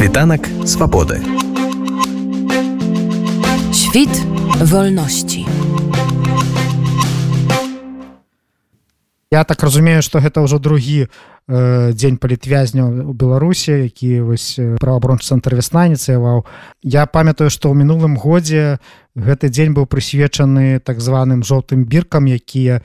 Світанак свабоды. Świt wolności. Я так разумею што гэта ўжо другі э, дзень палітвязняў у беларусі які вось праваабрончы цэнтр вясна ініцыяваў я памятаю што ў мінулым годзе гэты дзень быў прысвечаны так званым жоўтым біркам якія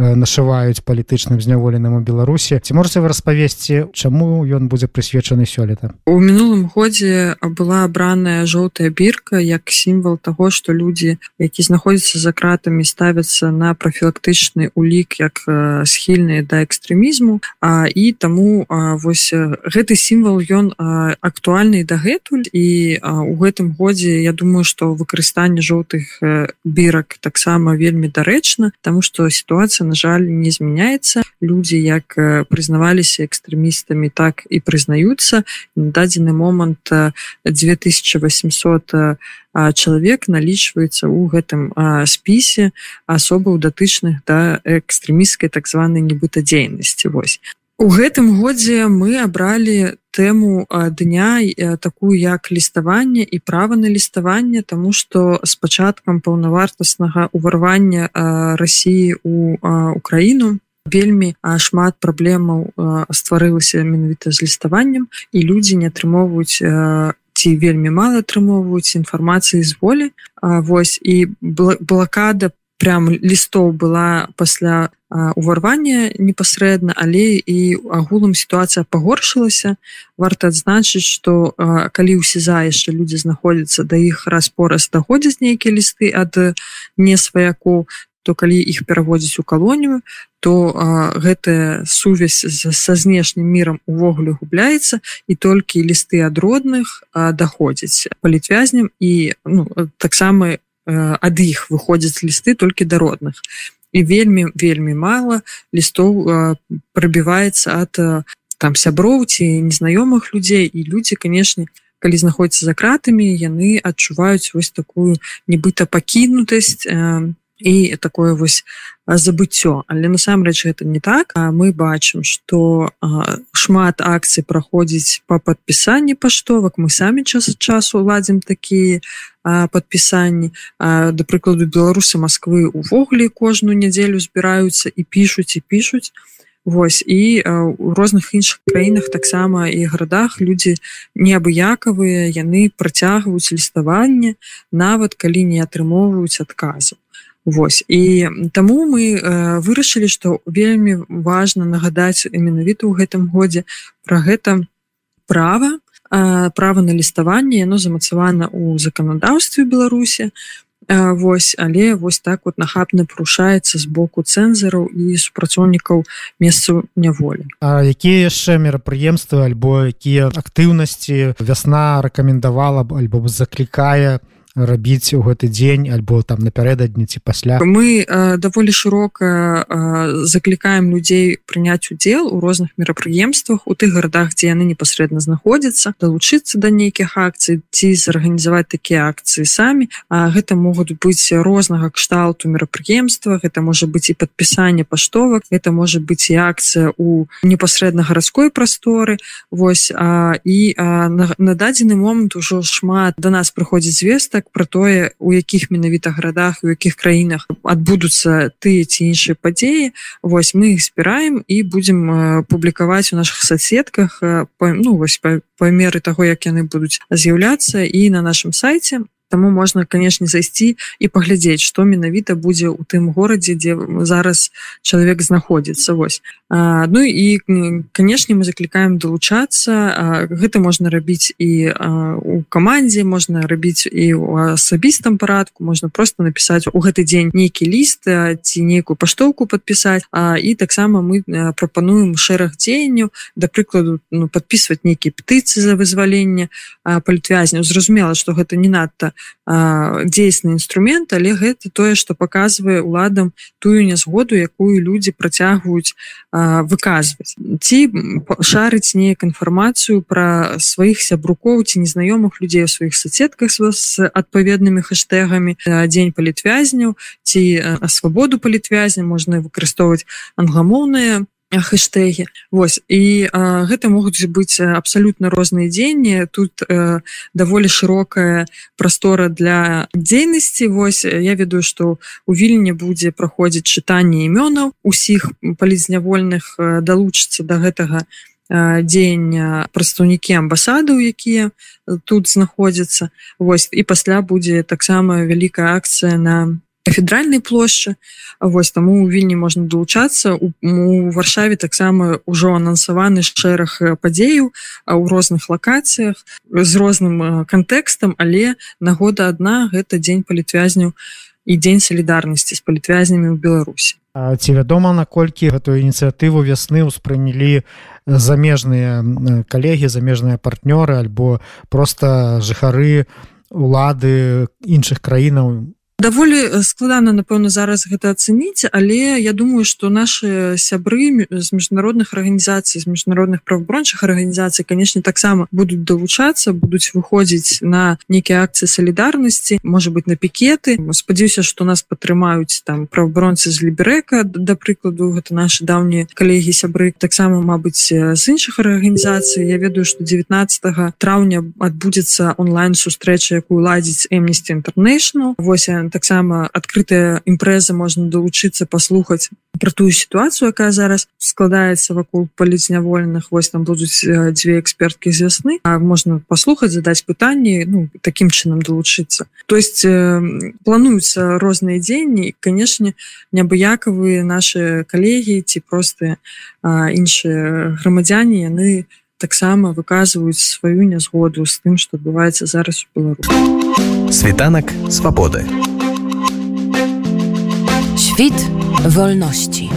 нашываюць палітычным зняволеным у беларусі. Ці можете вы распавесці чаму ён будзе прысвечаны сёлета? У мінулым годзе была абраная жоўтая бірка як сімвал того что людзі які знаходзяцца за кратамі ставяцца на профілактычны улік як схільныя да экстрэмізму. А і таму а, вось гэты сімвал ён актуальны дагэтуль. І а, у гэтым годзе я думаю что выкарыстанне жоўтых бірак таксама вельмі дарэчна тому что сітуацыя на жаль не змяняецца людзі як прызнаваліся экстрэмістамі так і прызнаюцца на дадзены момант 2800 чалавек налічваецца ў гэтым спісе асобаў датычных да экстрэміскай так званай нібыта дзейнасці вось У гэтым годзе мы абралі тэму дня такую як ліставанне і права на ліставанне тому что с пачаткам паўнавартаснага уварвання Росіі у Украіну вельмі шмат праблемаў стварылася менавіта з ліставаннем і людзі не атрымоўваюць ці вельмі мала атрымоўваюць інфармацыі з волі. Вось і блакада прям лістоў была пасля уварвання непасрэдна але і агулам сітуацыя пагоршылася. Варта адзначыць что калі ў сеза яшчэ людзі знаходзяцца да іх распораз даходзяць нейкія лісты ад не сваяку то калі іх пераводзіць у калонію то а, гэтая сувязь са знешнім мірам увогуле губляецца і толькі лісты ад родных даходзяць палітвязням і ну, таксама ад іх выходзяць лісты толькі да родных. І вельмі вельмі мало лістоў прабіваецца ад там сяброў ці незнаёмых людзей і людзі канешне калі знаходзяцца за кратамі яны адчуваюць вось такую нібыта пакінутасць і такое вось забыццё. Але насамрэч это не так. А мы бачым что шмат акцый праходзіць по падпісанні паштовак. Мы самі час ад часу ладзім такія падпісанні. Да прыкладу беларусы Москвы увогуле кожную нядзелю збіраюцца і пішуць і пішуць. Вось і у розных іншых краінах таксама і гарадах людзі неабыякавыя яны працягваюць ліставанне нават калі не атрымоўваюць адказу Вось. І таму мы э, вырашылі што вельмі важна нагадаць менавіта ў гэтым годзе пра гэта права. Э, права на ліставанне яно замацавана ў заканадаўстве беларусі. Вось але вось так вот нахабна парушаецца з боку цэнзараў і супрацоўнікаў месцаў няволі. А якія яшчэ мерапрыемствы альбо якія актыўнасці вясна рэкамендавала б альбо заклікае рабіць у гэты дзень альбо там напярэдадні ці пасля. Мы э, даволі шырока э, заклікаем людзей прыняць удзел у розных мерапрыемствах у тых гарадах дзе яны непасрэдна знаходзяцца далучыцца да нейкіх акцый ці зарганізаваць такія акцыі самі. А гэта могуць быць рознага кшталту мерапрыемства гэта можа быць і падпісанне паштовак это можа быць і акцыя у непасрэдна гарадской прасторы. Вось а, і а, на, на дадзены момант ужо шмат да нас прыходзіць звестак звестак про тое у якіх менавіта гарадах у якіх краінах адбудуцца тыя ці іншыя падзеі вось мы их збіраем і будзем публікаваць у наших соцсетках ну вось па, па меры того як яны будуць з'яўляцца і на нашем сайте Таму можна канешне зайсці і паглядзець што менавіта будзе ў тым горадзе дзе зараз чалавек знаходзіцца. Вось. А, Ну і канешне мы заклікаем далучацца. Гэта можна рабіць і а, у камандзе можна рабіць і ў асабістым парадку можна просто напісаць у гэты дзень нейкі ліст ці нейкую паштоўку падпісаць. А, і таксама мы прапануем шэраг дзеянняў да прыкладу ну, падпісваць нейкія петыцыі за вызваленне палітвязняў зразумела што гэта не надта дзейсны інструмент але гэта тое што паказвае уладам тую нязгоду якую людзі працягваюць выказваць. Ці шарыць неяк інфармацыю пра сваіх сябрукоў ці незнаёмых людзей у сваіх соцсетках з адпаведнымі хэштегамі дзень палітвязняў ці свабоду палітвязня можна выкарыстоўваць англамоўныя хэштэгі Вось. І а, гэта могуць быць абсалютна розныя дзеянні. Тут а, даволі шырокая прастора для дзейнасці. Вось я ведаю што у вільні будзе праходзіць чытанне імёнаў усіх палізнявольных далучыцца до гэтага дзеяння прадстаўнікі амбасадаў якія тут знаходзяцца. Вось. І пасля будзе таксама вялікая акцыя на кафедральнай плошчы Вось таму у вільні можна далучацца у, у варшаве таксама ўжо анансаваны шэраг падзеяў у розных лакацыях з розным кантэкстам але нагода адна гэта дзень палітвязняў і дзень салідарнасці з палітвязнямі ў беларусі ці вядома наколькі гэтую ініцыятыву вясны ўспрынялі замежныя калегі замежныя партнёры альбо просто жыхары улады іншых краінаў даволі складана напэўна зараз гэта ацэніць але я думаю что наши сябры з міжнародных арганізацый з міжнародных правабрончых арганізацый канешне таксама будуць далучацца будуць выходзіць на нейкія акцыі салідарнасці может быть на пікеты. Спадзяюся что нас падтрымаюць там правабронцы з ліберека да прыкладу гэта наши даўнія калегі сябры. Таксама Мабыць з іншых арганізацый. Я ведаю что 19 траўня адбудзецца онлайн сустрэча якую ладзіць Amnesty International. 8 таксама адкрытая імпрэза можна далучыцца паслухаць про тую сітуацыю якая зараз складаецца вакол палізнявольных. Вось там будуць дзве эксперткі з вясны. А можна паслухаць задаць пытанні ну таким чынам далучыцца. То есть э, плануюцца розныя дзенні канешне неабыякавыя наши калегі ці простыя іншыя грамадзяне яны таксама выказваюць сваю нязгоду з тым што адбываецца зараз у беларус світанак свабоды Świt wolności.